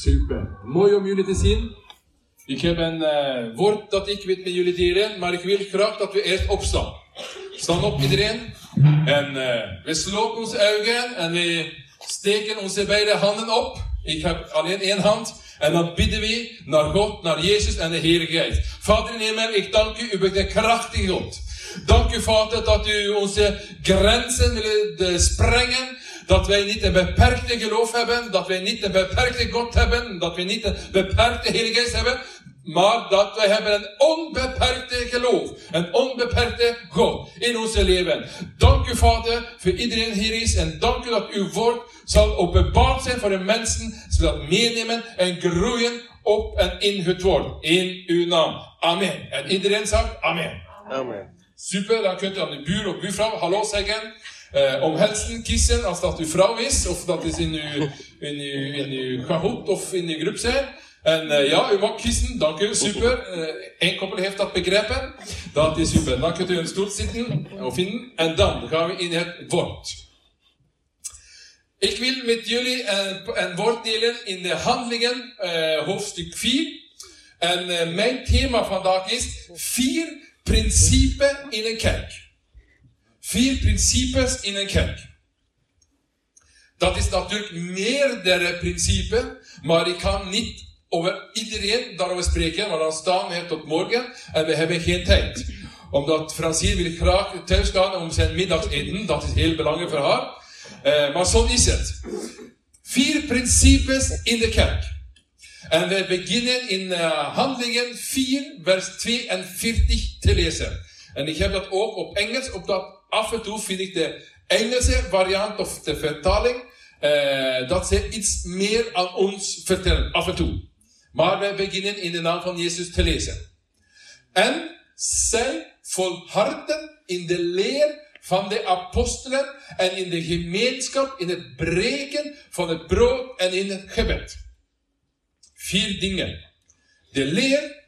Super. Mooi om jullie te zien. Ik heb een uh, woord dat ik weet met jullie delen, maar ik wil graag dat we eerst opstaan. Staan op iedereen. En uh, we sloten onze ogen en we steken onze beide handen op. Ik heb alleen één hand. En dan bidden we naar God, naar Jezus en de Geest. Vader in hemel, ik dank u, u bent een krachtige God. Dank u, Vader, dat u onze grenzen wil sprengen. Dat wij niet een beperkte geloof hebben. Dat wij niet een beperkte God hebben. Dat wij niet een beperkte Heilige Geest hebben. Maar dat wij hebben een onbeperkte geloof. Een onbeperkte God in ons leven. Dank u, Vader, voor iedereen hier is. En dank u dat uw woord zal openbaard zijn voor de mensen. Zodat meenemen en groeien op en in het woord. In uw naam. Amen. En iedereen zegt Amen. Amen. Super, dan kunt u aan de buur of buurvrouw hallo zeggen. Uh, omhelzen kiezen als dat uw vrouw is, of dat is in uw, in uw, in uw gehoed of in uw groep zijn. En uh, ja, u mag kiezen, dank u, super. Eén uh, koppel heeft dat begrepen. Dat is super. Dan kunt u de stoel zitten, of in, en dan gaan we in het woord. Ik wil met jullie een, een woord delen in de handelingen, uh, hoofdstuk 4. En mijn thema vandaag is vier principes in een kerk. Vier principes in een kerk. Dat is natuurlijk meerdere principes, maar ik kan niet over iedereen daarover spreken, want dan staan we tot morgen en we hebben geen tijd. Omdat Francine wil graag thuis gaan om zijn middageten, dat is heel belangrijk voor haar. Uh, maar zo is het. Vier principes in de kerk. En wij beginnen in uh, Handelingen 4, vers 42 te lezen. En ik heb dat ook op Engels, opdat af en toe vind ik de Engelse variant of de vertaling, uh, dat ze iets meer aan ons vertellen, af en toe. Maar wij beginnen in de naam van Jezus te lezen. En zij volharden in de leer van de apostelen en in de gemeenschap, in het breken van het brood en in het gebed. Vier dingen. De leer,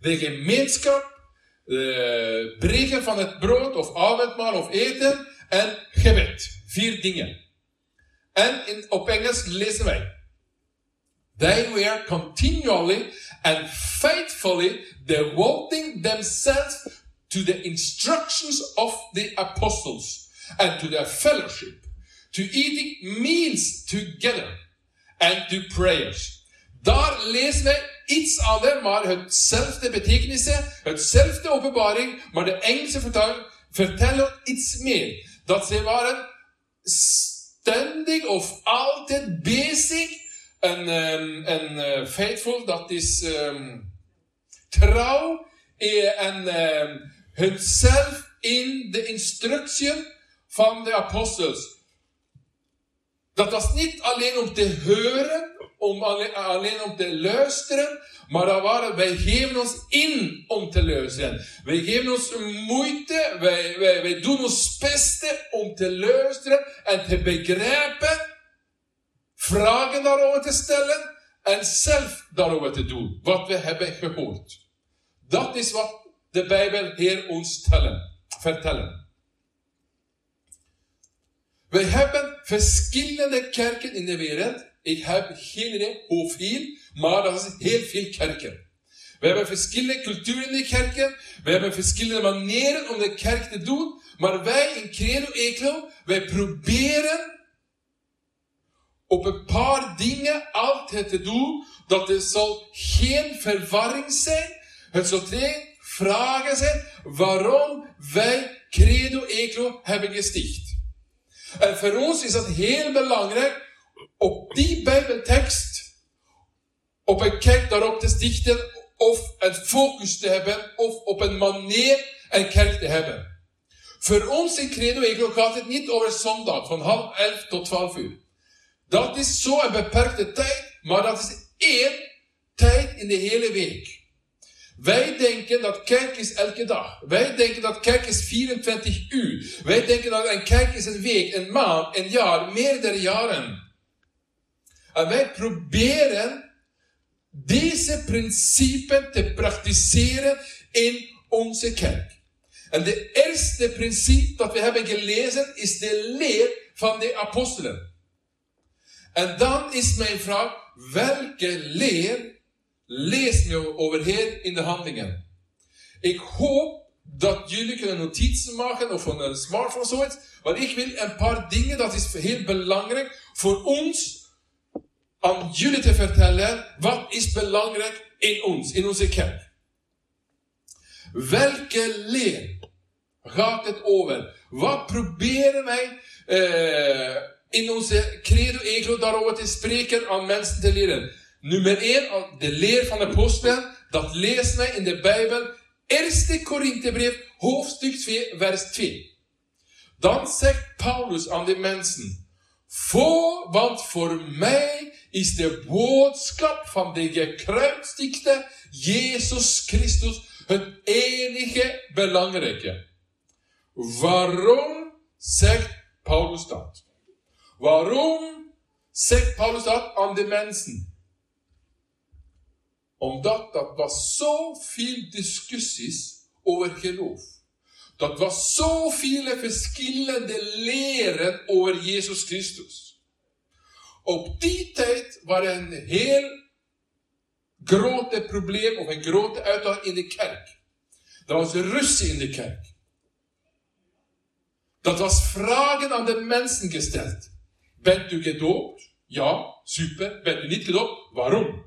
de gemeenschap, uh, van het brood of avondmaal of eten en gebed. Vier dingen. En in, op Engels lezen wij. They were continually and faithfully devoting themselves to the instructions of the apostles and to their fellowship, to eating meals together and to prayers. Daar lezen wij iets anders, maar hetzelfde betekenissen, hetzelfde openbaring, maar de Engelse vertaling vertellen iets meer. Dat ze waren ständig of altijd bezig en, um, en uh, faithful, dat is um, trouw eh, en um, hunzelf in de instructie van de apostels. Dat was niet alleen om te horen, om alleen, om te luisteren, maar dat waren, wij geven ons in om te luisteren. Wij geven ons moeite, wij, wij, wij doen ons beste om te luisteren en te begrijpen, vragen daarover te stellen en zelf daarover te doen, wat we hebben gehoord. Dat is wat de Bijbel Heer ons tellen, vertellen. We hebben verschillende kerken in de wereld. Ik heb geen idee hoeveel, maar dat is heel veel kerken. We hebben verschillende culturen in de kerken. We hebben verschillende manieren om de kerk te doen. Maar wij in Credo Eclo, wij proberen op een paar dingen altijd te doen. Dat er zal geen verwarring zijn. Het zal geen vragen zijn waarom wij Credo Eclo hebben gesticht. En voor ons is dat heel belangrijk op die Bijbeltekst op een kerk daarop te stichten of een focus te hebben of op een manier een kerk te hebben. Voor ons in Credo gaat het niet over zondag van half elf tot twaalf uur. Dat is zo een beperkte tijd, maar dat is één tijd in de hele week. Wij denken dat kerk is elke dag. Wij denken dat kerk is 24 uur. Wij denken dat een kerk is een week, een maand, een jaar, meerdere jaren. En wij proberen deze principe te praktiseren in onze kerk. En de eerste principe dat we hebben gelezen is de leer van de apostelen. En dan is mijn vraag, welke leer leest me over in de handelingen? Ik hoop dat jullie kunnen notities maken of van een smartphone zoiets. Want ik wil een paar dingen, dat is heel belangrijk voor ons, aan jullie te vertellen. Wat is belangrijk in ons, in onze kerk? Welke leer gaat het over? Wat proberen wij uh, in onze credo ego daarover te spreken aan mensen te leren? Nummer 1, de leer van de apostel, dat leest mij in de Bijbel 1 Korinthebrief, hoofdstuk 2, vers 2. Dan zegt Paulus aan de mensen, voor, wat voor mij is de boodschap van de gekruisigde Jezus Christus het enige belangrijke. Waarom zegt Paulus dat? Waarom zegt Paulus dat aan de mensen? Omdat dat was zoveel discussies over geloof. Dat was zoveel verschillende leren over Jezus Christus. Op die tijd waren een heel grote probleem of een grote uitdaging in de kerk. Dat was Russen in de kerk. Dat was vragen aan de mensen gesteld. Bent u gedoopt? Ja, super. Bent u niet gedoopt? Waarom?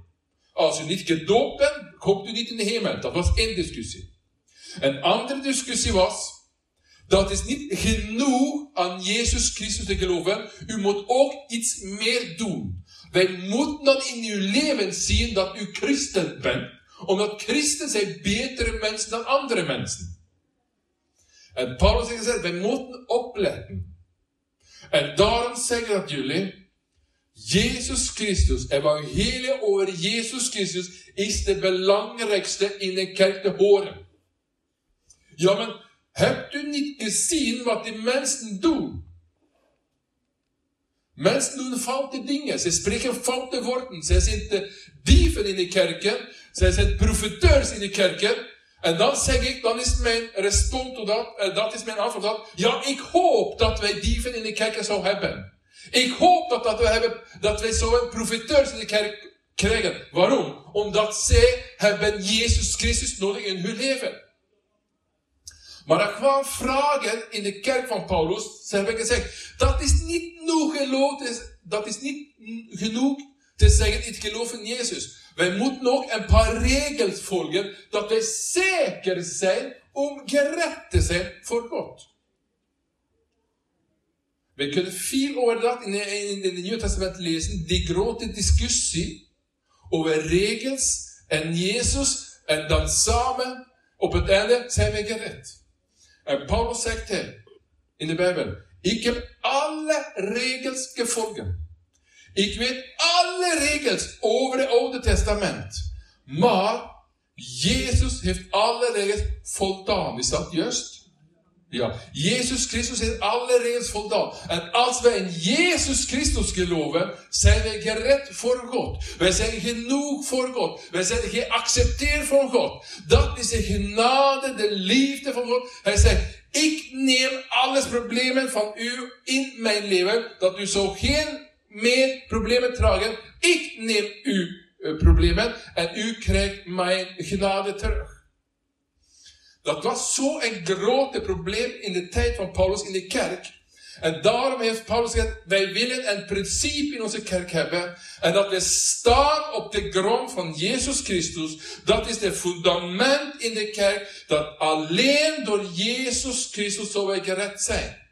Als u niet gedoopt bent, komt u niet in de hemel. Dat was één discussie. Een andere discussie was, dat is niet genoeg aan Jezus Christus te geloven. U moet ook iets meer doen. Wij moeten dan in uw leven zien dat u christen bent. Omdat christen zijn betere mensen dan andere mensen. En Paulus heeft gezegd, wij moeten opletten. En daarom zeggen dat jullie, Jezus Christus, evangelie over Jezus Christus, is de belangrijkste in de kerk te horen. Ja, maar hebt u niet gezien wat die mensen doen? Mensen doen foute dingen. Ze spreken foute woorden. Ze zijn dieven in de kerken. Ze zijn profiteurs in de kerken. En dan zeg ik, dan is mijn respons op dat, uh, dat is mijn antwoord ja, ik hoop dat wij dieven in de kerken zo hebben. Ik hoop dat, dat, we hebben, dat wij zo'n profiteurs in de kerk krijgen. Waarom? Omdat zij hebben Jezus Christus nodig in hun leven. Maar er kwamen vragen in de kerk van Paulus. Ze hebben gezegd, dat is niet genoeg geloof, dat is niet genoeg te zeggen, ik geloof in Jezus. Wij moeten ook een paar regels volgen, dat wij zeker zijn om gered te zijn voor God. We kunnen veel over dat in, het Nieuwe Testament lezen, die grote discussie over regels en Jezus, en dan samen, op het einde zijn we gered. Eh, Paulus sagte inni Bibelen ikke alle regelske skal. Ikke vet alle regels over Det ålde testament. Men Jesus har alle regels fått fulgt an. Vi satt just. Ja. Jezus Christus heeft alle regels voldaan. En als wij in Jezus Christus geloven, zijn wij gered voor God. Wij zijn genoeg voor God. Wij zijn geaccepteerd voor God. Dat is de genade, de liefde van God. Hij zegt, ik neem alles problemen van u in mijn leven, dat u zo geen meer problemen dragen. Ik neem uw uh, problemen en u krijgt mijn genade terug. Dat was zo een groot probleem in de tijd van Paulus in de kerk. En daarom heeft Paulus gezegd, wij willen een principe in onze kerk hebben. En dat we staan op de grond van Jezus Christus. Dat is het fundament in de kerk. Dat alleen door Jezus Christus zullen wij gered zijn.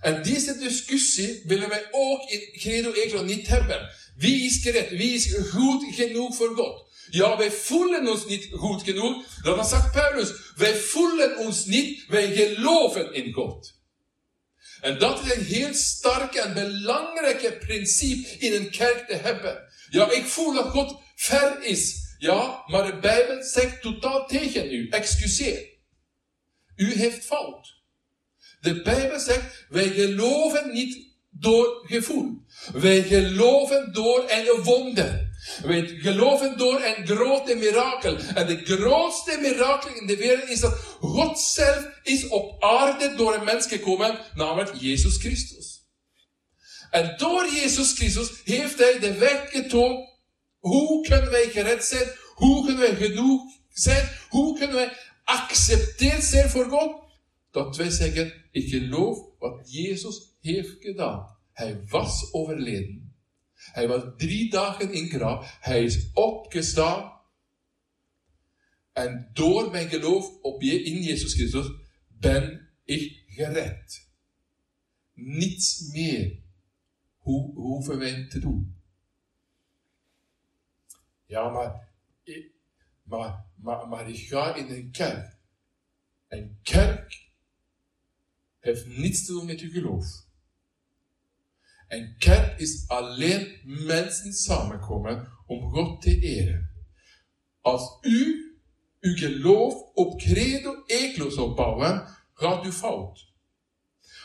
En deze discussie willen wij ook in Credo Ecro niet hebben. Wie is gered? Wie is goed genoeg voor God? Ja, wij voelen ons niet goed genoeg. Dat zegt Paulus. Wij voelen ons niet, wij geloven in God. En dat is een heel sterke en belangrijke principe in een kerk te hebben. Ja, ik voel dat God ver is. Ja, maar de Bijbel zegt totaal tegen u. Excuseer. U heeft fout. De Bijbel zegt, wij geloven niet door gevoel. Wij geloven door een wonder. Wij geloven door een grote mirakel. En de grootste mirakel in de wereld is dat God zelf is op aarde door een mens gekomen, namelijk Jezus Christus. En door Jezus Christus heeft hij de weg getoond. Hoe kunnen wij gered zijn? Hoe kunnen wij genoeg zijn? Hoe kunnen wij accepteerd zijn voor God? Dat wij zeggen, ik geloof wat Jezus heeft gedaan. Hij was overleden. Hij was drie dagen in graf. Hij is opgestaan. En door mijn geloof op je, in Jezus Christus ben ik gered. Niets meer hoe, hoeven wij te doen. Ja, maar ik, maar, maar, maar ik ga in een kerk. Een kerk heeft niets te doen met uw geloof. Een kerk is alleen mensen samenkomen om God te eren. Als u uw geloof op credo zal bouwen, gaat u fout.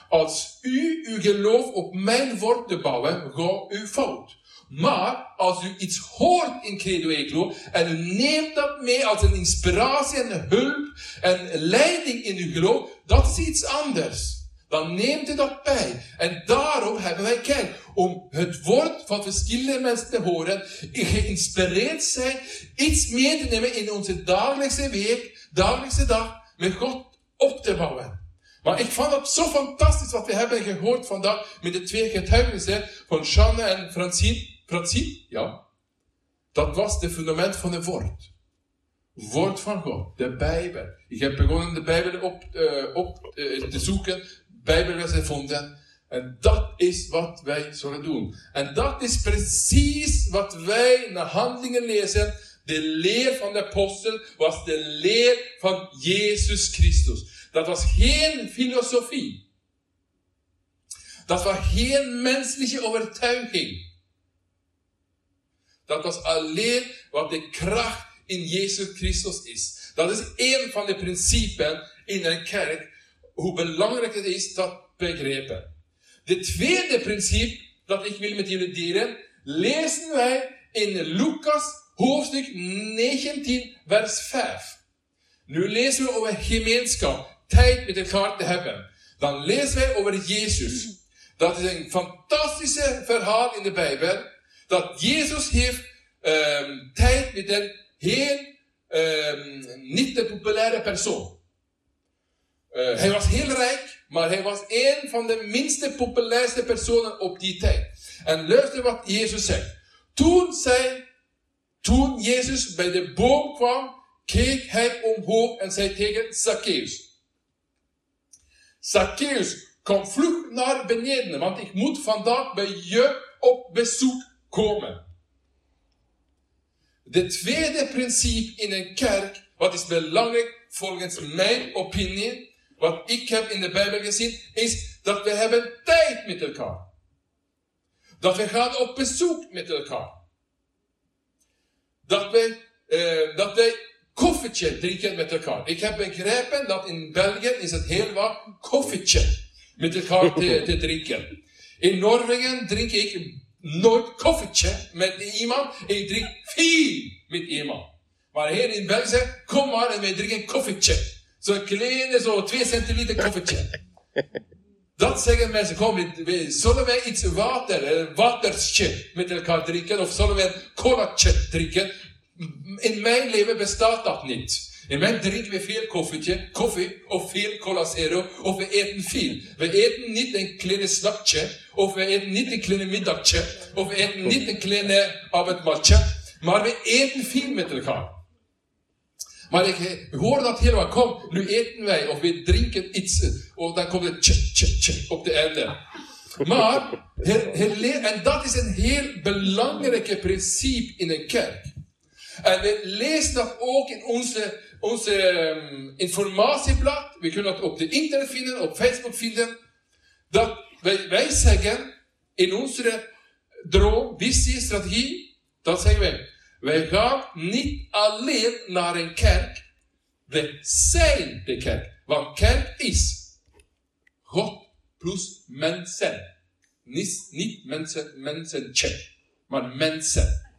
Als u uw geloof op mijn woord bouwen, gaat u fout. Maar als u iets hoort in Credo Eclo en u neemt dat mee als een inspiratie en een hulp en leiding in uw geloof, dat is iets anders. Dan neemt u dat bij. En daarom hebben wij kerk. Om het woord van verschillende mensen te horen, geïnspireerd zijn, iets mee te nemen in onze dagelijkse week, dagelijkse dag, met God op te bouwen. Maar ik vond het zo fantastisch wat we hebben gehoord vandaag met de twee getuigenissen van Shanne en Francine. Francine, ja. Dat was het fundament van het woord. Woord van God, de Bijbel. Ik heb begonnen de Bijbel op, uh, op uh, te zoeken, Bijbelversen gevonden. En dat is wat wij zullen doen. En dat is precies wat wij naar handelingen lezen. De leer van de apostel was de leer van Jezus Christus. Dat was geen filosofie. Dat was geen menselijke overtuiging. Dat was alleen wat de kracht in Jezus Christus is. Dat is een van de principes in een kerk, hoe belangrijk het is dat begrijpen. De tweede principe dat ik wil met jullie delen, lezen wij in Lucas hoofdstuk 19, vers 5. Nu lezen we over gemeenschap tijd met elkaar te hebben. Dan lezen wij over Jezus. Dat is een fantastische verhaal in de Bijbel. Dat Jezus heeft um, tijd met een heel um, niet de populaire persoon. Uh, hij was heel rijk, maar hij was een van de minste populairste personen op die tijd. En luister wat Jezus zegt. Toen, zij, toen Jezus bij de boom kwam, keek hij omhoog en zei tegen Zacchaeus. Zacchaeus, kom vlug naar beneden, want ik moet vandaag bij je op bezoek komen. De tweede principe in een kerk, wat is belangrijk volgens mijn opinie, wat ik heb in de Bijbel gezien, is dat we hebben tijd met elkaar. Dat we gaan op bezoek met elkaar. Dat wij, uh, dat wij koffietje drinken met elkaar. Ik heb begrepen dat in België is het heel wat koffietje met elkaar te, te drinken. In Noorwegen drink ik nooit koffietje met iemand. Ik drink veel met iemand. Maar hier in België, kom maar en wij drinken koffietje. Zo'n kleine, zo 2 centiliter koffietje. Dat zeggen mensen, kom, zullen wij iets water, een met elkaar drinken? Of zullen wij een drinken? In mijn leven bestaat dat niet. In mijn drinken we veel koffietje, koffie of veel cola zero, of we eten veel. We eten niet een kleine snackje, of we eten niet een kleine middagje, of we eten niet een kleine avondmatje, maar we eten veel met elkaar. Maar ik hoor dat heel wat. Kom, nu eten wij, of we drinken iets, of dan komt het tje, tje, tje op de einde. Maar, en dat is een heel belangrijke principe in een kerk. En we lezen dat ook in onze, onze um, informatieblad. We kunnen dat op de internet vinden, op Facebook vinden. Dat wij, wij zeggen in onze droom, visie, strategie, dat zeggen wij. Wij gaan niet alleen naar een kerk. We zijn de kerk. Want kerk is God plus mensen. Niet, niet mensen, mensen, maar mensen.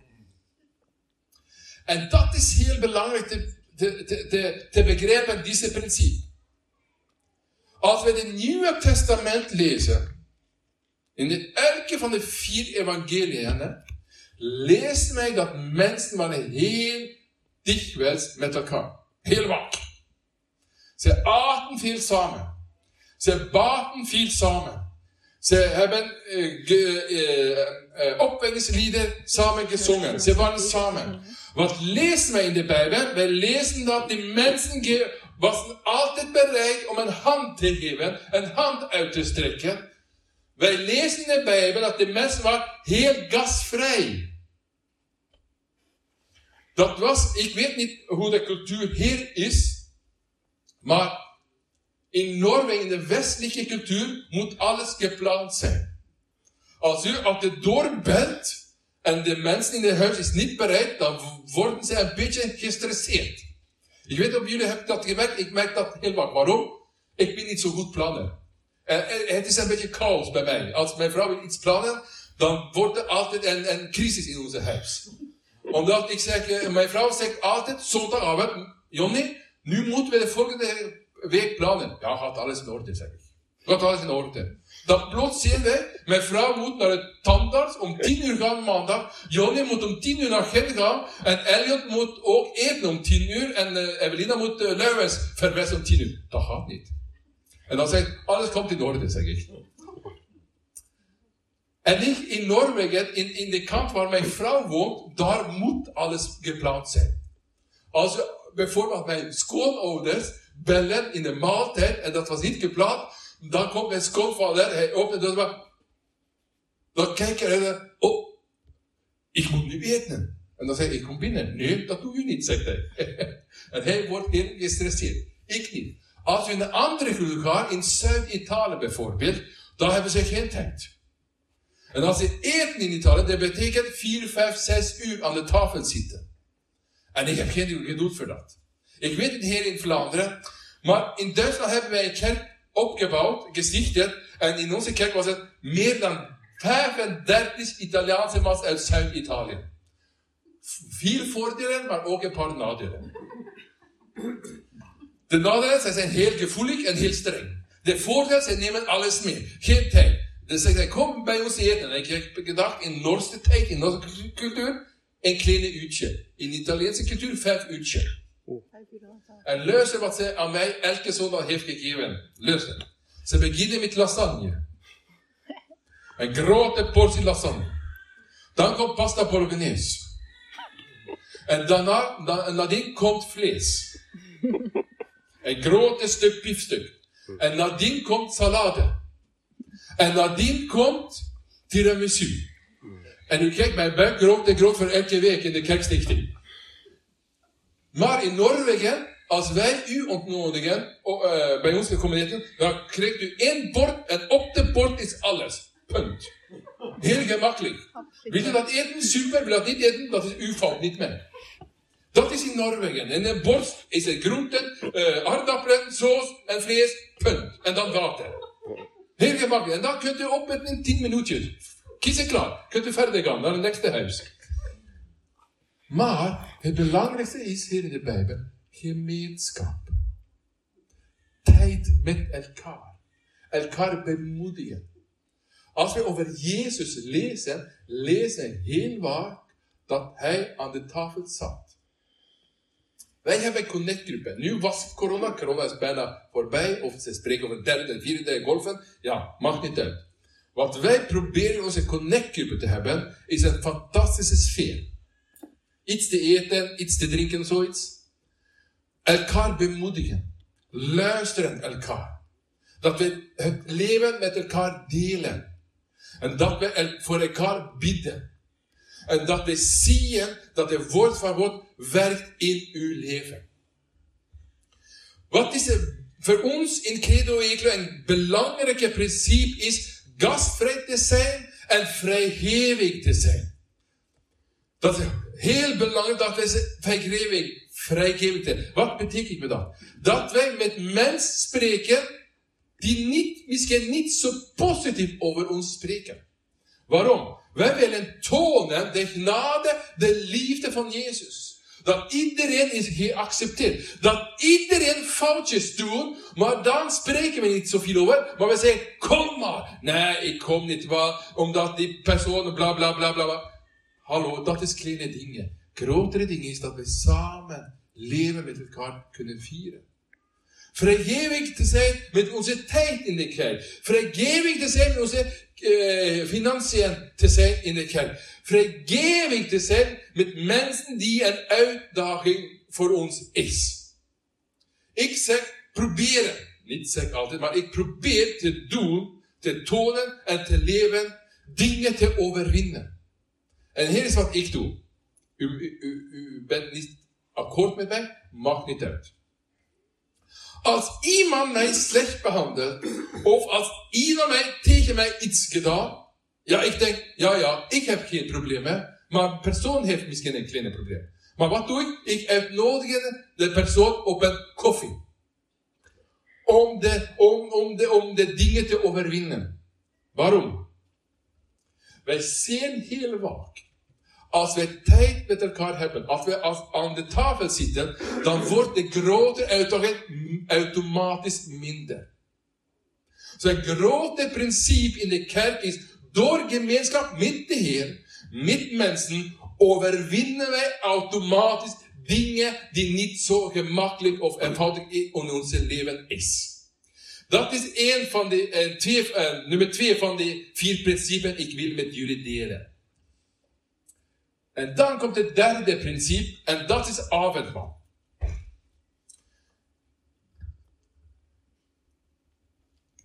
En dat is heel belangrijk te, te, te, te begrijpen, deze principe. Als we het Nieuwe Testament lezen, In de elke van de vier evangeliën leest mij dat mensen waren heel dikwijls met elkaar. Heel wat. Ze aten veel samen. Ze baten veel samen. Ze hebben uh, ge, uh, samen gezongen. Ze waren samen. Wat lezen wij in de Bijbel? Wij lezen dat die mensen was altijd bereid om een hand te geven, een hand uit te strekken. Wij lezen in de Bijbel dat de mensen waren heel gasvrij. Dat was, ik weet niet hoe de cultuur hier is, maar in Noorwegen, in de westelijke cultuur, moet alles gepland zijn. Als u op de doorbelt en de mensen in het huis is niet bereid, dan worden ze een beetje gestresseerd. Ik weet of jullie hebben dat gemerkt, ik merk dat heel wat. Waarom? Ik ben niet zo goed plannen. En, het is een beetje chaos bij mij. Als mijn vrouw wil iets plannen, dan wordt er altijd een, een crisis in onze huis. Omdat ik zeg, eh, mijn vrouw zegt altijd, zondagavond, Jonny, nu moeten we de volgende week plannen. Ja, gaat alles in orde, zeg ik. Gaat alles in orde. Dan plots zien wij, mijn vrouw moet naar het tandarts om tien uur gaan maandag. Johnny moet om tien uur naar Gent gaan. En Elliot moet ook eten om tien uur. En uh, Evelina moet uh, luiwes verwessen om tien uur. Dat gaat niet. En dan zeg ik, alles komt in orde, zeg ik. En ik in Noorwegen, in, in de kant waar mijn vrouw woont, daar moet alles gepland zijn. Als we bijvoorbeeld mijn schoonouders bellen in de maaltijd, en dat was niet gepland, dan komt mijn schoonvader, hij opent de deur. Dan kijkt hij oh, ik moet nu eten. En dan zeg ik, ik kom binnen. Nee, dat doe je niet, zegt hij. en hij wordt heel gestresseerd. Ik niet. Als je in een andere groep gaat, in Zuid-Italië bijvoorbeeld, dan hebben ze geen tijd. En als ze eten in Italië, dat betekent 4, 5, 6 uur aan de tafel zitten. En ik heb geen geduld voor dat. Ik weet het hier in Vlaanderen, maar in Duitsland hebben wij een kerk opgebouwd, gesticht. En in onze kerk was het meer dan 35 Italiaanse mensen uit Zuid-Italië. Vier voordelen, maar ook een paar nadelen. De nadelen, zij zijn heel gevoelig en heel streng. De voordelen, zij nemen alles mee. Geen tijd. Dus ze zeggen, kom bij ons eten. En ik heb gedacht, in Noorse tijd, in Noorse cultuur, een kleine uurtje. In Italiaanse cultuur, vijf uurtje. En luister wat zij aan mij elke zondag heeft gegeven. Luister. Ze beginnen met lasagne. Een grote portie lasagne. Dan komt pasta bolognese. En daarna, nadien komt vlees. Een grote stuk biefstuk. En nadien komt salade. En nadien komt tiramisu. En u kijkt, mijn buik en groot voor elke week in de kerkstichting. Maar in Noorwegen, als wij u ontnodigen, uh, bij ons eten, dan krijgt u één bord en op de bord is alles. Punt. Heel gemakkelijk. Wil je dat eten? Super. Wil dat niet eten? Dat is uw fout, niet mij. Dat is in Noorwegen. En een bord is er groenten, uh, aardappelen, soos en vlees. Punt. En dan water. Heel gemakkelijk. En dan kunt u op een tien minuutjes. Kies klaar. Kunt u verder gaan naar het nächste huis. Maar het belangrijkste is hier in de Bijbel gemeenschap. Tijd met elkaar. Elkaar bemoedigen. Als we over Jezus lezen, lezen heel vaak dat hij aan de tafel zat. Wij hebben connectgroepen. Nu was corona, corona is bijna voorbij, of ze spreken over derde en vierde golven. Ja, maakt niet uit. Wat wij proberen onze connectgroepen te hebben, is een fantastische sfeer. Iets te eten, iets te drinken, zoiets. Elkaar bemoedigen. Luisteren elkaar. Dat we het leven met elkaar delen. En dat we voor elkaar bidden. En dat we zien dat het woord van God werkt in uw leven. Wat is er voor ons in Credo een belangrijke principe is gastvrij te zijn en vrijgevig te zijn. Dat is heel belangrijk dat wij vrijgevig, vrijgevig zijn. Wat betekent dat? Dat wij met mensen spreken die niet, misschien niet zo positief over ons spreken. Waarom? Wij willen tonen de genade, de liefde van Jezus. Dat iedereen is geaccepteerd. Dat iedereen foutjes doet, maar dan spreken we niet zoveel over. Maar we zeggen, kom maar. Nee, ik kom niet wel, omdat die persoon bla bla bla bla. Hallo, dat is kleine dingen. Grotere dingen is dat we samen leven met elkaar kunnen vieren. Vrijgevig te zijn met onze tijd in de kerk. Vrijgevig te zijn met onze financiën te zijn in de kerk. Vrijgevig te zijn met mensen die een uitdaging voor ons is. Ik zeg proberen. Niet zeg altijd, maar ik probeer te doen, te tonen en te leven, dingen te overwinnen. En hier is wat ik doe. U bent niet akkoord met mij, maakt niet uit. Als iemand mij slecht behandelt, of als iemand mij tegen mij iets gedaan, ja, ik denk, ja, ja, ik heb geen probleem, hè. Maar persoon heeft misschien een kleine probleem. Maar wat doe ik? Ik uitnodig de persoon op een koffie. Om de, om, om, de, om de dingen te overwinnen. Waarom? Wij zien heel vaak als wij tijd met elkaar hebben, als we an de tafel zitten, dan wordt de grote uitdaging automatisch minder. Zo'n dus grote principe in de kerk is, door gemeenschap met de Heer, met mensen, overwinnen wij automatisch dingen die niet zo gemakkelijk of eenvoudig in ons leven is. Dat is een van de, uh, twee, uh, nummer twee van de vier principes ik wil met jullie delen. En dan komt het derde principe, en dat is avondmaal.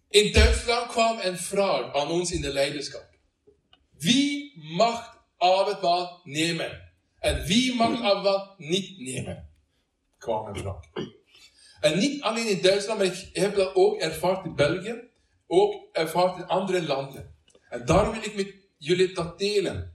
In Duitsland kwam een vraag aan ons in de leiderschap. Wie mag avondmaal nemen? En wie mag avondmaal niet nemen? Kwam een vraag. En niet alleen in Duitsland, maar ik heb dat ook ervaren in België, ook ervaren in andere landen. En daarom wil ik met jullie dat delen.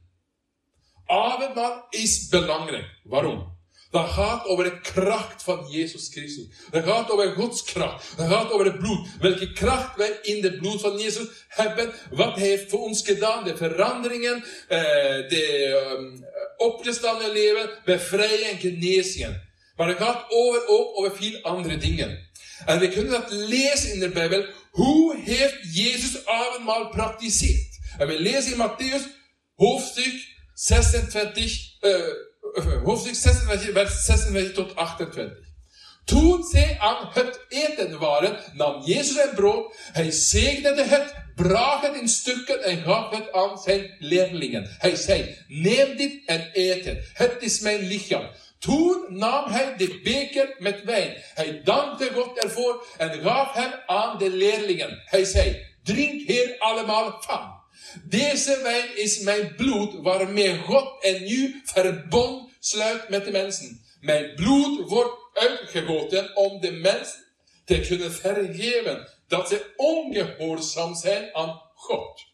Avondmaal is belangrijk. Waarom? Dat gaat over de kracht van Jezus Christus. Dat gaat over Gods kracht. Dat gaat over het bloed. Welke kracht wij in het bloed van Jezus hebben. Wat hij heeft voor ons gedaan. De veranderingen. Eh, de um, opgestane leven. Bevrijding en genezingen. Maar het gaat over, ook over veel andere dingen. En we kunnen dat lezen in de Bijbel. Hoe heeft Jezus avondmaal praktiseerd? En we lezen in Matthäus hoofdstuk 26, uh, hoofdstuk 26, vers 26 tot 28. Toen zij aan het eten waren, nam Jezus een brood, hij zegende het, brak het in stukken en gaf het aan zijn leerlingen. Hij zei, neem dit en eet het, het is mijn lichaam. Toen nam hij de beker met wijn. Hij dankte God ervoor en gaf hem aan de leerlingen. Hij zei, drink hier allemaal van. Deze wijn is mijn bloed waarmee God en nu verbond sluit met de mensen. Mijn bloed wordt uitgegoten om de mensen te kunnen vergeven dat ze ongehoorzaam zijn aan God.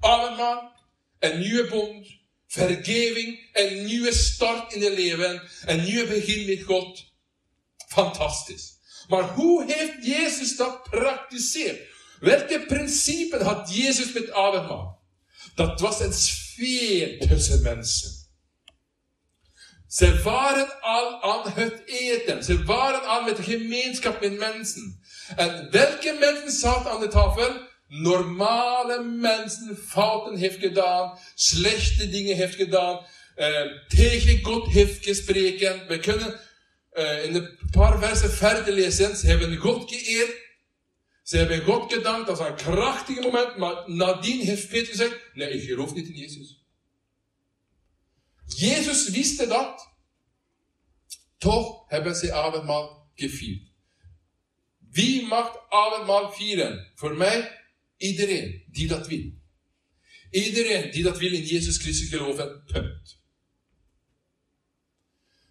Allemaal een nieuwe bond, vergeving, een nieuwe start in het leven, een nieuw begin met God. Fantastisch. Maar hoe heeft Jezus dat praktiseerd? Welche Prinzipien hat Jesus mit Abendmahl? Das, was es fehlt hos mensen. Sie waren all an Hött Eden. Sie waren all mit Gemeinschaft mit Menschen. Und welche Menschen satt an der Tafel? Normale Menschen, Faten heeft gedaan, schlechte Dinge heeft gedaan, äh, eh, tegen Gott heeft gesproken. Wir können äh, eh, in ein paar Verse fertig lesen. Sie haben Gott geehrt, ze hebben God gedankt, dat was een krachtig moment, maar nadien heeft Peter gezegd, nee, ik geloof niet in Jezus. Jezus wist dat. Toch hebben ze avondmaal gevierd. Wie mag avondmaal vieren? Voor mij, iedereen die dat wil. Iedereen die dat wil in Jezus Christus geloven, punt.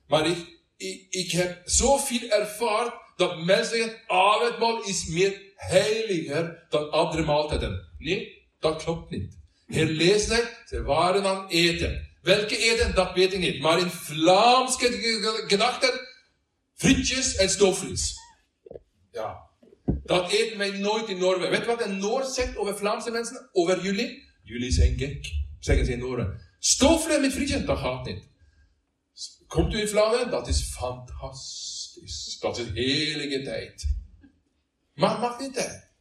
Maar ik, ik, ik heb zoveel ervaren dat mensen zeggen, avondmaal is meer heiliger dan andere maaltijden. Nee, dat klopt niet. Hij, ze waren aan eten. Welke eten, dat weet ik niet. Maar in Vlaamse gedachten, frietjes en stoofvlees. Ja. Dat eten wij nooit in Noorwegen. Weet wat een Noor zegt over Vlaamse mensen? Over jullie? Jullie zijn gek, zeggen ze in Noorden. Stoofvlees met frietjes, dat gaat niet. Komt u in Vlaanderen? Dat is fantastisch. Dat is heerlijke tijd. Maar mag niet tijd.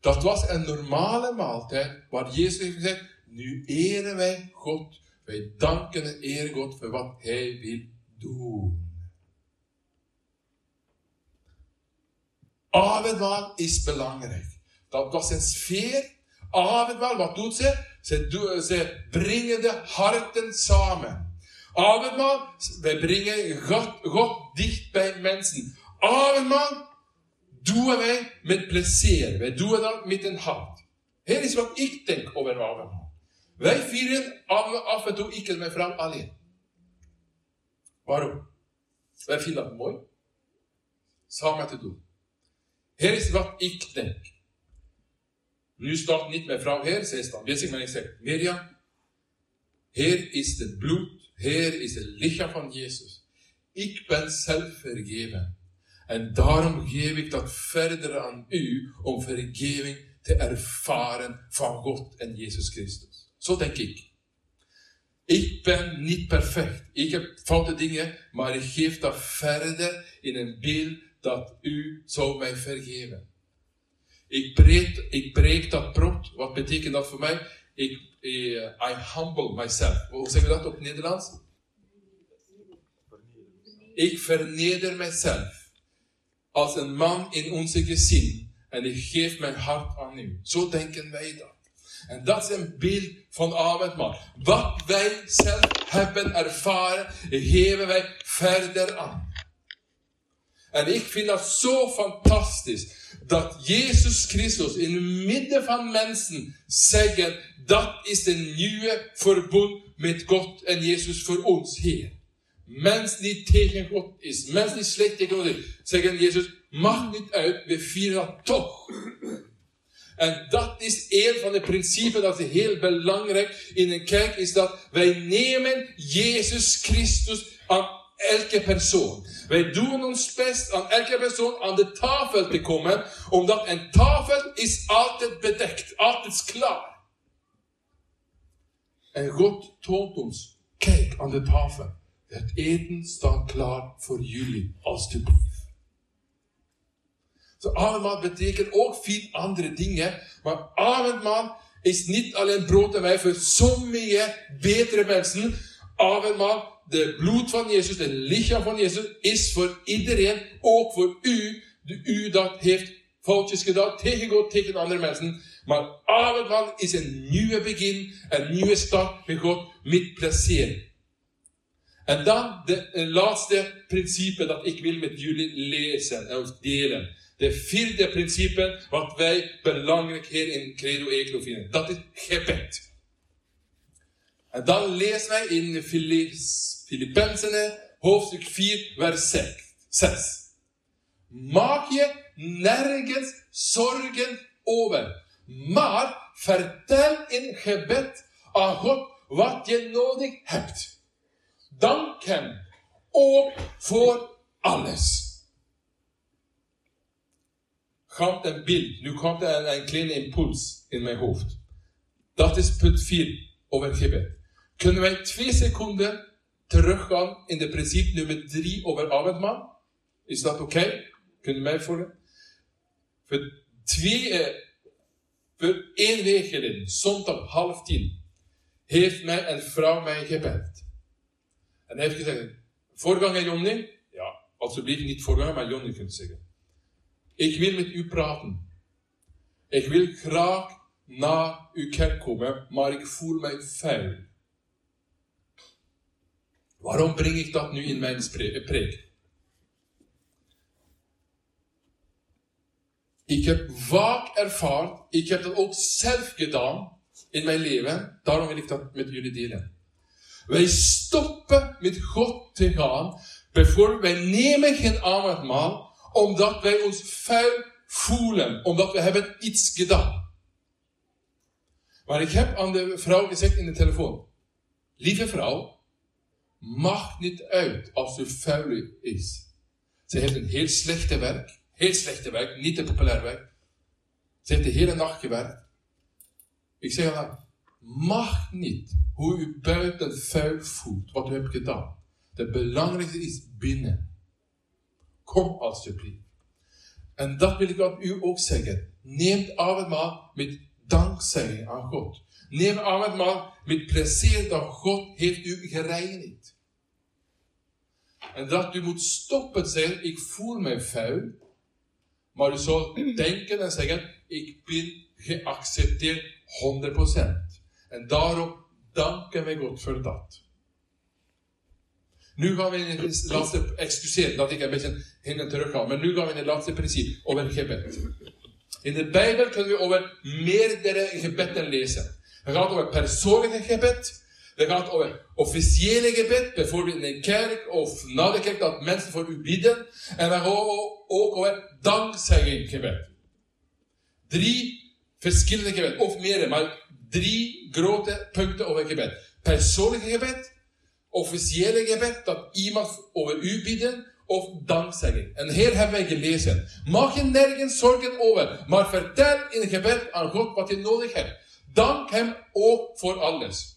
Dat was een normale maaltijd waar Jezus heeft gezegd, nu eren wij God. Wij danken en eren God voor wat Hij wil doen. Avondmaal is belangrijk. Dat was een sfeer. Avondmaal, wat doet ze? Ze brengen de harten samen. Avondmaal, wij brengen God, God dicht bij mensen. Avondmaal doen wij met plezier. Wij doen dat met een hart. Hier is wat ik denk over avondmaal. Wij vieren af en toe, ik en mijn vrouw alleen. Waarom? Wij vinden dat mooi. Samen te doen. Hier is wat ik denk. Nu staat niet mijn vrouw hier, zij staat bezig, maar ik zeg, Mirjam, hier is het bloed, hier is het lichaam van Jezus. Ik ben zelf vergeven. En daarom geef ik dat verder aan u om vergeving te ervaren van God en Jezus Christus. Zo denk ik. Ik ben niet perfect. Ik heb foute dingen, maar ik geef dat verder in een beeld dat u zou mij vergeven. Ik breek, ik dat brood. Wat betekent dat voor mij? Ik, uh, I humble myself. Hoe zeggen we dat op Nederlands? Ik verneder mijzelf. Als een man in onze gezin. En ik geef mijn hart aan u. Zo denken wij dat. En dat is een beeld van avondmaal. Wat wij zelf hebben ervaren, geven wij verder aan. En ik vind dat zo fantastisch. Dat Jezus Christus in het midden van mensen zeggen, dat is een nieuwe verbond met God en Jezus voor ons, Heer. Mens die tegen God is, mens die slecht tegen God is, zeggen Jezus, mag niet uit, we vieren dat toch. En dat is een van de principes dat is heel belangrijk in een kerk, is dat wij nemen Jezus Christus aan elke persoon. Wij doen ons best aan elke persoon aan de tafel te komen, omdat een tafel is altijd bedekt, altijd klaar. En God toont ons, kijk aan de tafel. Het eten staat klaar voor jullie, alstublieft. Zo, avondmaal betekent ook veel andere dingen, maar avondmaal is niet alleen brood en wijn voor sommige betere mensen. Avondmaal de bloed van Jezus, de lichaam van Jezus, is voor iedereen, ook voor u, De, u dat heeft foutjes gedaan tegen God, tegen andere mensen. Maar avondmaal is een nieuwe begin, een nieuwe start met God, met plezier. En dan de, laatste principe dat ik wil met jullie lezen en delen. De vierde principe wat wij belangrijk hier in Credo Eclo vinden. Dat is gebed. En dan lezen wij in Filippenzen hoofdstuk 4 vers 6. Maak je nergens zorgen over. Maar vertel in gebed aan God wat je nodig hebt. Dank hem ook voor alles. Gaat een beeld, nu komt er een kleine impuls in mijn hoofd. Dat is punt 4 over gebed. Kunnen wij twee seconden teruggaan in de principe nummer 3 over avondmaal? Is dat oké? Okay? Kunnen mij volgen? Voor twee, eh, voor één week geleden, zondag half tien, heeft mij een vrouw mij gebeld. En hij heeft gezegd, voorganger Jonny, ja, alsjeblieft niet voorganger, maar Jonny kunt zeggen. Ik wil met u praten. Ik wil graag naar uw kerk komen, maar ik voel mij vuil. Waarom breng ik dat nu in mijn preek? Ik heb vaak ervaren, ik heb dat ook zelf gedaan in mijn leven, daarom wil ik dat met jullie delen. Wij stoppen met God te gaan, bijvoorbeeld wij nemen geen avondmaal, omdat wij ons vuil voelen, omdat we hebben iets gedaan. Maar ik heb aan de vrouw gezegd in de telefoon, lieve vrouw, mag niet uit als ze vuil is. Ze heeft een heel slechte werk. Heel slechte werk, niet een populair werk. Ze heeft de hele nacht gewerkt. Ik zeg haar, mag niet hoe u buiten vuil voelt, wat u hebt gedaan. Het belangrijkste is binnen. Kom alsjeblieft. En dat wil ik aan u ook zeggen. Neem avondmaal met dankzegging aan God. Neem avondmaal met plezier dat God heeft u gereinigd. En dat u moet stoppen zeggen, ik voel mij vuil. Maar u zou denken en zeggen, ik ben geaccepteerd 100%. En daarom danken wij God voor dat. Nu gaan we in het laatste, excuseer dat ik een beetje heen en terug ga, maar nu gaan we in het laatste principe over gebed. In de Bijbel kunnen we over meerdere gebeden lezen. Het gaat over persoonlijke gebed, het gaat over officiële gebed, bijvoorbeeld in een kerk of na de kerk dat mensen voor u bidden. En dan gaan we ook over dankzegging gebed. Drie verschillende gebed, of meerdere, maar drie grote punten over gebed. Persoonlijke gebed, officiële gebed, dat iemand over u bidden, of dankzegging. En hier hebben wij gelezen. Mag je nergens zorgen over, maar vertel in gebed aan God wat je nodig hebt. Dank hem ook voor alles.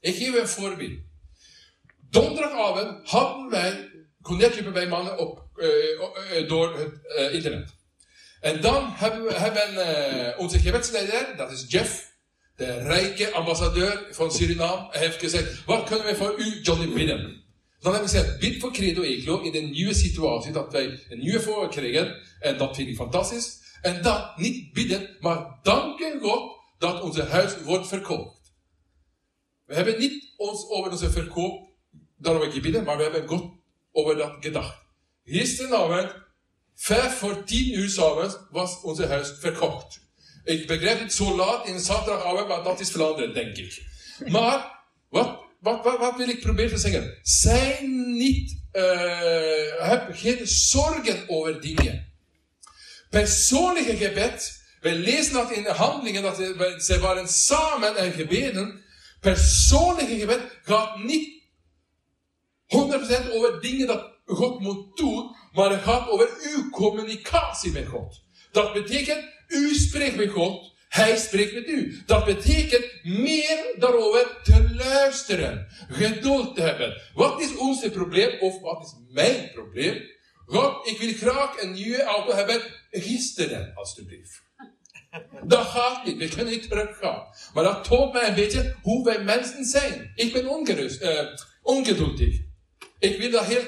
Ik geef een voorbeeld. Donderdagavond hadden wij connectie bij mannen op, uh, door het uh, internet. En dan hebben we hebben, onze gebedsleider, dat is Jeff, de rijke ambassadeur van Suriname, heeft gezegd, wat kunnen we voor u, Johnny, bidden? Dan hebben we gezegd, bid voor Credo Eclo in een nieuwe situatie, dat wij een nieuwe voor krijgen. En dat vind ik fantastisch. En dan niet bidden, maar danken God dat onze huis wordt verkocht. We hebben niet ons over onze verkoop daarover gebeden, maar we hebben God over dat gedacht. Gisteravond, vijf voor tien uur s'avonds, was onze huis verkocht. Ik begrijp het zo laat in zaterdagavond, maar dat is veranderd, denk ik. Maar, wat, wat, wat, wil ik proberen te zeggen? Zijn niet, uh, heb geen zorgen over dingen. Persoonlijke gebed, wij lezen dat in de handelingen, dat ze waren samen en gebeden. Persoonlijke gebed gaat niet 100% over dingen dat God moet doen, maar het gaat over uw communicatie met God. Dat betekent, u spreekt met God, hij spreekt met u. Dat betekent meer daarover te luisteren, geduld te hebben. Wat is ons probleem, of wat is mijn probleem? God, ik wil graag een nieuwe auto hebben gisteren, alstublieft. Dat gaat niet, we kunnen niet teruggaan. Maar dat toont mij een beetje hoe wij mensen zijn. Ik ben ongerust, uh, ongeduldig. Ik wil dat heel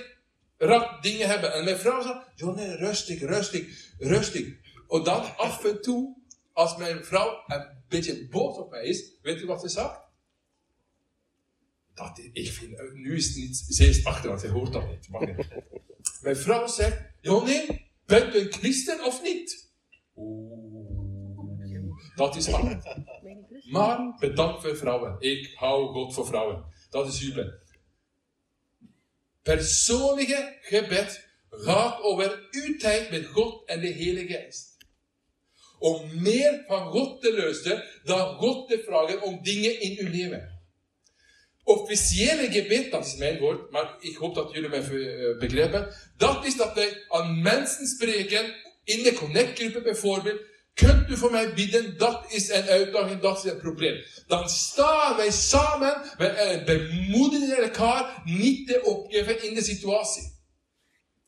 rap dingen hebben. En mijn vrouw zegt, Johnny, rustig, rustig, rustig. En dan af en toe, als mijn vrouw een beetje boos op mij is, weet u wat ze zegt? Dat, ik vind, nu is het niet, ze is achter, want ze hoort dat niet. mijn vrouw zegt, Johnny, bent u een christen of niet? Oeh, dat is hard. Maar bedankt voor vrouwen. Ik hou God voor vrouwen. Dat is jubel. Persoonlijke gebed gaat over uw tijd met God en de Heilige Geest. Om meer van God te luisteren dan God te vragen om dingen in uw leven. Officiële gebed, dat is mijn woord, maar ik hoop dat jullie mij eh, begrijpen. Dat is dat wij aan mensen spreken, in de connectgroepen bijvoorbeeld, Kunt u voor mij bidden? Dat is een uitdaging, dat is een probleem. Dan staan wij samen, wij bemoedigen elkaar niet te opgeven in de situatie.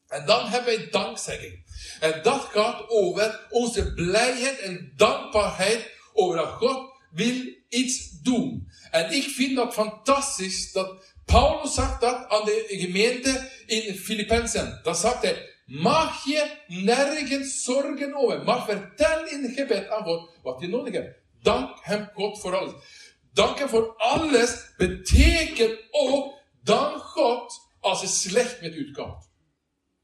En dan hebben wij dankzegging. En dat gaat over onze blijheid en dankbaarheid over dat God wil iets doen. En ik vind dat fantastisch dat Paulus zegt dat aan de gemeente in Filippenzen. Dat zegt hij, Mag je nergens zorgen over. Maar vertel in het gebed aan God wat je nodig hebt. Dank hem God voor alles. Dank hem voor alles betekent ook dank God als het slecht met u gaat.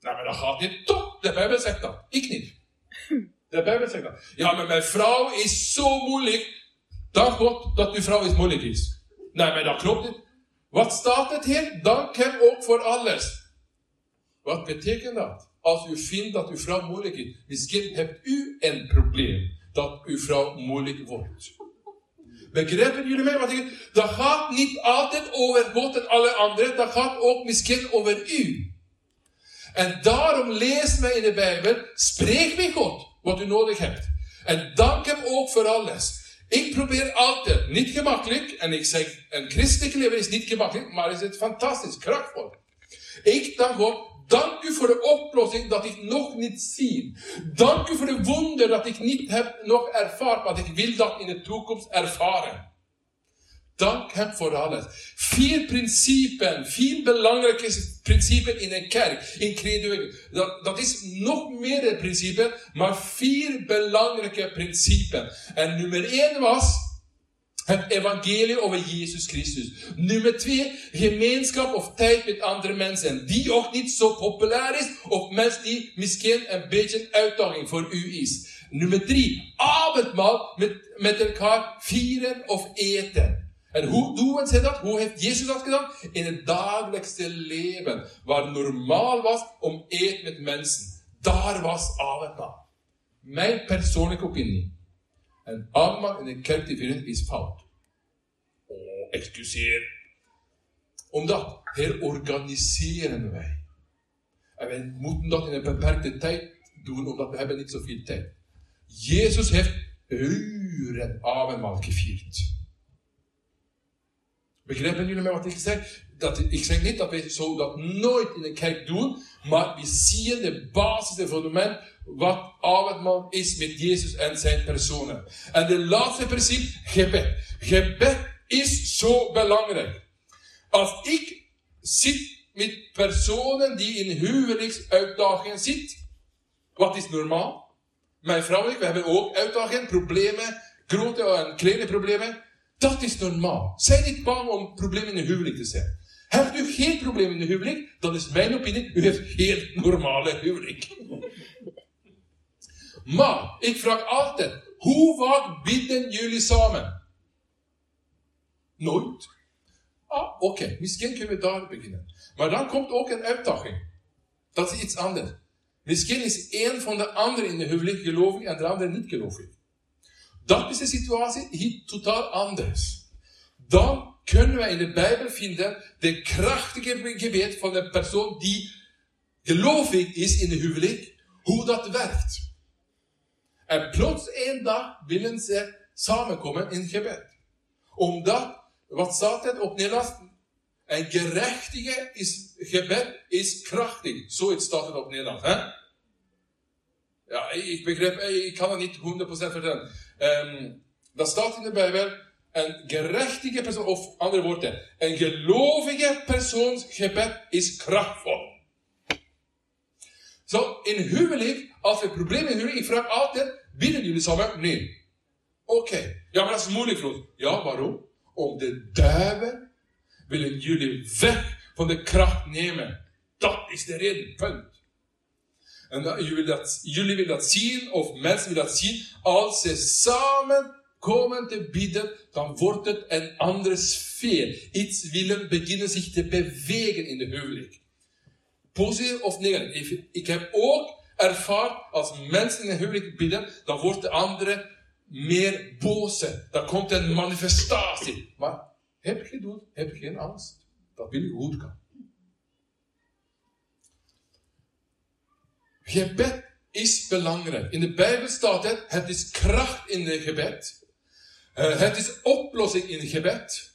Nou, maar dat gaat niet toch. De Bijbel zegt dat. Ik niet. De Bijbel zegt dat. Ja, maar mijn vrouw is zo moeilijk. Dank God dat uw vrouw is moeilijk is. Nee, maar dat klopt niet. Wat staat het hier? Dank hem ook voor alles. Wat betekent dat? Als u vindt dat uw vrouw moeilijk is. Misschien hebt u een probleem dat uw vrouw moeilijk wordt. Begrijpen jullie mij? Wat ik, dat gaat niet altijd over God en alle anderen. Dat gaat ook misschien over u. En daarom leest mij in de Bijbel, spreek met God wat u nodig hebt. En dank hem ook voor alles. Ik probeer altijd, niet gemakkelijk, en ik zeg, een christelijk leven is niet gemakkelijk, maar is het fantastisch, krachtvol. Ik dank God, dank u voor de oplossing dat ik nog niet zie. Dank u voor de wonder dat ik niet heb nog ervaren, maar ik wil dat in de toekomst ervaren. Dank hem voor alles. Vier principes, vier belangrijke principes in een kerk, in credo. Dat, dat is nog meer een principe, maar vier belangrijke principes. En nummer één was het evangelie over Jezus Christus. Nummer twee, gemeenschap of tijd met andere mensen. Die ook niet zo populair is, of mensen die misschien een beetje uitdaging voor u is. Nummer drie, avondmaal met, met elkaar vieren of eten. En hoe doen ze dat? Hoe heeft Jezus dat gedaan? In het dagelijkse leven, waar normaal was om eten met mensen. Daar was avondmaal. Mijn persoonlijke opinie. En allemaal in de kerk is vinden is fout. Om dat Omdat herorganiseren wij. En wij moeten dat in een beperkte tijd doen, omdat we hebben niet zoveel tijd. Jezus heeft uren avondmaal gevierd. Begrijpen jullie mij wat ik zeg? Dat, ik zeg niet dat wij zo dat nooit in de kerk doen, maar we zien de basis, de fundament, wat avondmaal is met Jezus en zijn personen. En de laatste principe, gebed. Gebed is zo belangrijk. Als ik zit met personen die in huwelijksuitdagingen zitten, wat is normaal? Mijn vrouw en ik, we hebben ook uitdagingen, problemen, grote en kleine problemen. Dat is normaal. Zij niet bang om problemen in huwelijk te zijn. Hebt u geen probleem in de huwelijk, dan is mijn opinie, u heeft geen normale huwelijk. Maar, ik vraag altijd, hoe vaak bidden jullie samen? Nooit. Ah, oké, misschien kunnen we daar beginnen. Maar dan komt ook een uitdaging. Dat is iets anders. Misschien is één van de anderen in de huwelijk gelovig en de andere niet gelovig. Dat is de situatie hier totaal anders. Dan kunnen wij in de Bijbel vinden de krachtige gebed van de persoon die gelovig is in de huwelijk, hoe dat werkt. En plots één dag willen ze samenkomen in gebed. Omdat, wat staat het op Nederlands? Een gerechtige is, gebed is krachtig. Zo staat het op Nederlands. Ja, ik begrijp, ik kan het niet 100% vertellen. Um, dat staat in de Bijbel. Een gerechtige persoon, of andere woorden, een gelovige persoons gebed is krachtvol. Zo, in huwelijk, als we problemen in huwelijk, ik vraag altijd, bidden jullie samen? Nee. Oké. Ja, maar dat is moeilijk, voor Ja, waarom? Om de duivel willen jullie weg van de kracht nemen. Dat is de reden, punt. En dat, jullie, willen dat, jullie willen dat zien, of mensen willen dat zien, als ze samen komen te bidden, dan wordt het een andere sfeer. Iets willen beginnen zich te bewegen in de huwelijk. Positief of negatief. Ik heb ook ervaren, als mensen in een huwelijk bidden, dan wordt de andere meer boos. Dan komt een manifestatie. Maar heb geduld, heb geen angst. Dat wil je goed gaan. Gebed is belangrijk. In de Bijbel staat het, het is kracht in de gebed. Uh, het is oplossing in gebed.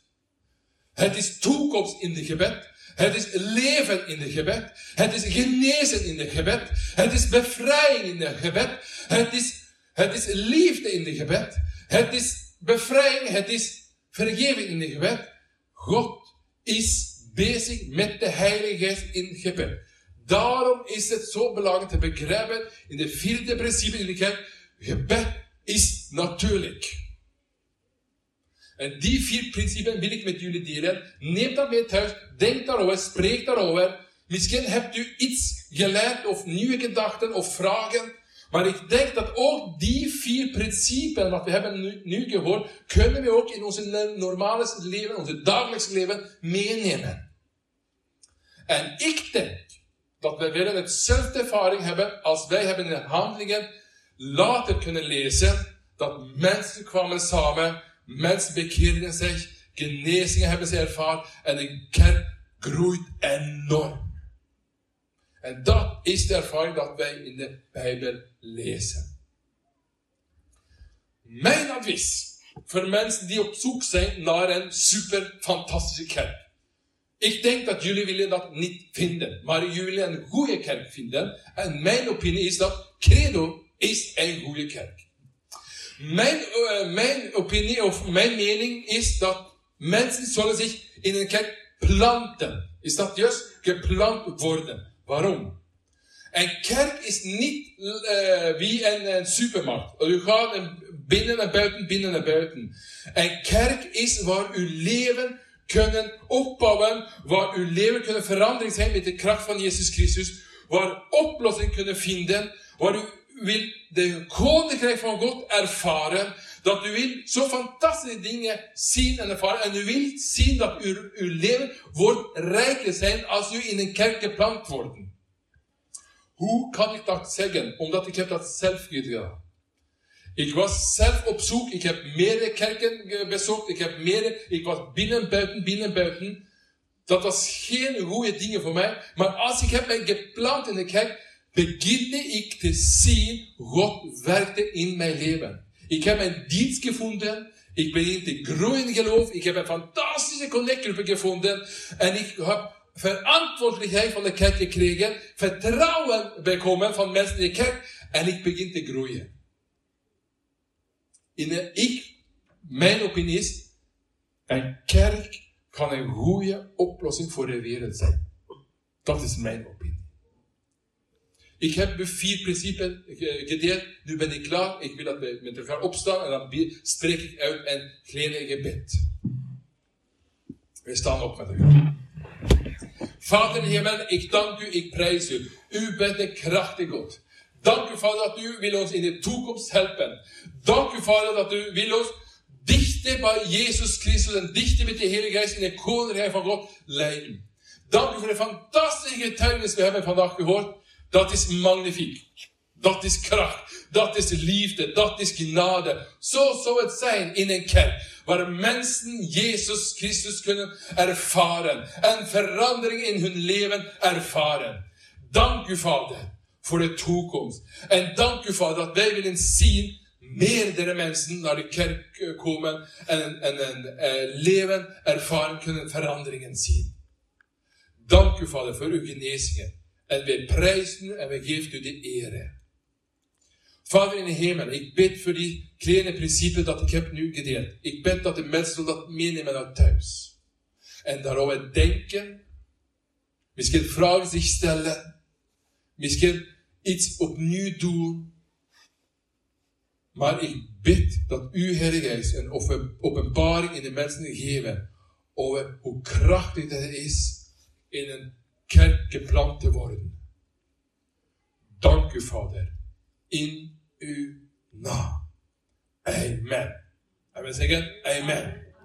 Het is toekomst in de gebed. Het is leven in de gebed. Het is genezen in de gebed. Het is bevrijding in de gebed. Het is, het is liefde in de gebed. Het is bevrijding. Het is vergeving in de gebed. God is bezig met de Heilige Geest in gebed. Daarom is het zo belangrijk te begrijpen in de vierde principe in de kerk. Gebed is natuurlijk. En die vier principes wil ik met jullie delen. Neem dat mee thuis, denk daarover, spreek daarover. Misschien hebt u iets geleerd of nieuwe gedachten of vragen. Maar ik denk dat ook die vier principes, wat we hebben nu, gehoord, kunnen we ook in onze normale leven, onze dagelijks leven meenemen. En ik denk dat wij willen hetzelfde ervaring hebben als wij hebben in de handelingen later kunnen lezen dat mensen kwamen samen Mensen bekeerden zich, genezingen hebben ze ervaren en de kerk groeit enorm. En dat is de ervaring dat wij in de Bijbel lezen. Mijn advies voor mensen die op zoek zijn naar een super fantastische kerk. Ik denk dat jullie willen dat niet vinden, maar jullie willen een goede kerk vinden. En mijn opinie is dat Credo is een goede kerk. Mijn, uh, mijn opinie of mijn mening is dat mensen zullen zich in een kerk planten. Is dat juist? Geplant worden. Waarom? Een kerk is niet uh, wie een, een, supermarkt. U gaat binnen en buiten, binnen en buiten. Een kerk is waar uw leven kunnen opbouwen, waar uw leven kunnen veranderen zijn met de kracht van Jezus Christus, waar oplossingen kunnen vinden, waar u wil de koninkrijk van God ervaren, dat u wil zo fantastische dingen zien en ervaren, en u wilt zien dat uw, leven wordt rijker zijn als u in een kerk geplant wordt. Hoe kan ik dat zeggen? Omdat ik heb dat zelf gedaan. Ik was zelf op zoek. Ik heb meerdere kerken bezocht. Ik heb meerdere, ik was binnen, buiten, binnen, buiten. Dat was geen goede dingen voor mij. Maar als ik heb mij geplant in de kerk, beginte ik te zien, God werkte in mijn leven. Ik heb een dienst gevonden. Ik begin te groeien in geloof. Ik heb een fantastische connectgroep gevonden. En ik heb verantwoordelijkheid van de kerk gekregen. Vertrouwen bekomen van mensen in de kerk. En ik begin te groeien. In mijn opinie is, een kerk kan een goede oplossing voor de wereld zijn. Dat is mijn opinie. Ik heb vier principes gedeeld. Nu ben ik klaar. Ik wil dat we met elkaar opstaan en dan spreek ik uit een kleine gebed. We staan op met elkaar. Vader in hemel, ik dank u, ik prijs u. U bent de krachtige God. Dank u, Vader, dat u wil ons in de toekomst helpen. Dank u, Vader, dat u wil ons dichter bij Jezus Christus en dichter met de Heilige Geest in de koninkrijk van God leiden. Dank u voor de fantastische getuigenis we hebben vandaag gehoord. Dat is magnifiek. Dat is kracht. Dat is liefde. Dat is genade. Zo zou het zijn in een kerk. Waar mensen Jezus Christus kunnen ervaren. En verandering in hun leven ervaren. Dank u, Vader, voor de toekomst. En dank u, Vader, dat wij willen zien meerdere mensen naar de kerk eh, komen en, en, en uh, leven, ervaren kunnen, veranderingen zien. Dank u, Vader, voor uw genezingen. En wij prijzen en wij geven u de ere. Vader in de hemel, ik bid voor die kleine principe dat ik heb nu gedeeld. Ik bid dat de mensen dat meenemen naar thuis. En daarover denken. Misschien vragen zich stellen. Misschien iets opnieuw doen. Maar ik bid dat u, Heilige Geest, een openbaring in de mensen geven over hoe krachtig dat is in een Kirkeplantevorden. Dank u, Fader. In u na. Amen. Er vi sikre? Amen.